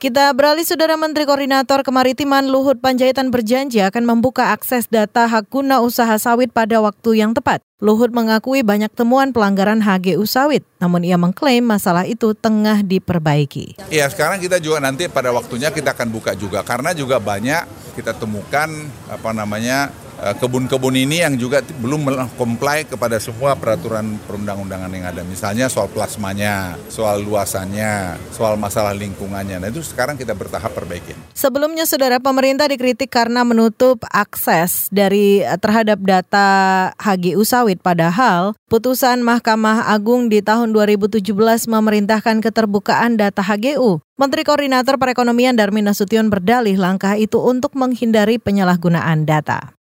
Kita beralih Saudara Menteri Koordinator Kemaritiman Luhut Panjaitan berjanji akan membuka akses data hak guna usaha sawit pada waktu yang tepat. Luhut mengakui banyak temuan pelanggaran HGU sawit, namun ia mengklaim masalah itu tengah diperbaiki. Iya, sekarang kita juga nanti pada waktunya kita akan buka juga karena juga banyak kita temukan apa namanya kebun-kebun ini yang juga belum comply kepada semua peraturan perundang-undangan yang ada. Misalnya soal plasmanya, soal luasannya, soal masalah lingkungannya. Nah itu sekarang kita bertahap perbaiki. Sebelumnya saudara pemerintah dikritik karena menutup akses dari eh, terhadap data HGU sawit padahal putusan Mahkamah Agung di tahun 2017 memerintahkan keterbukaan data HGU. Menteri Koordinator Perekonomian Darmin Nasution berdalih langkah itu untuk menghindari penyalahgunaan data.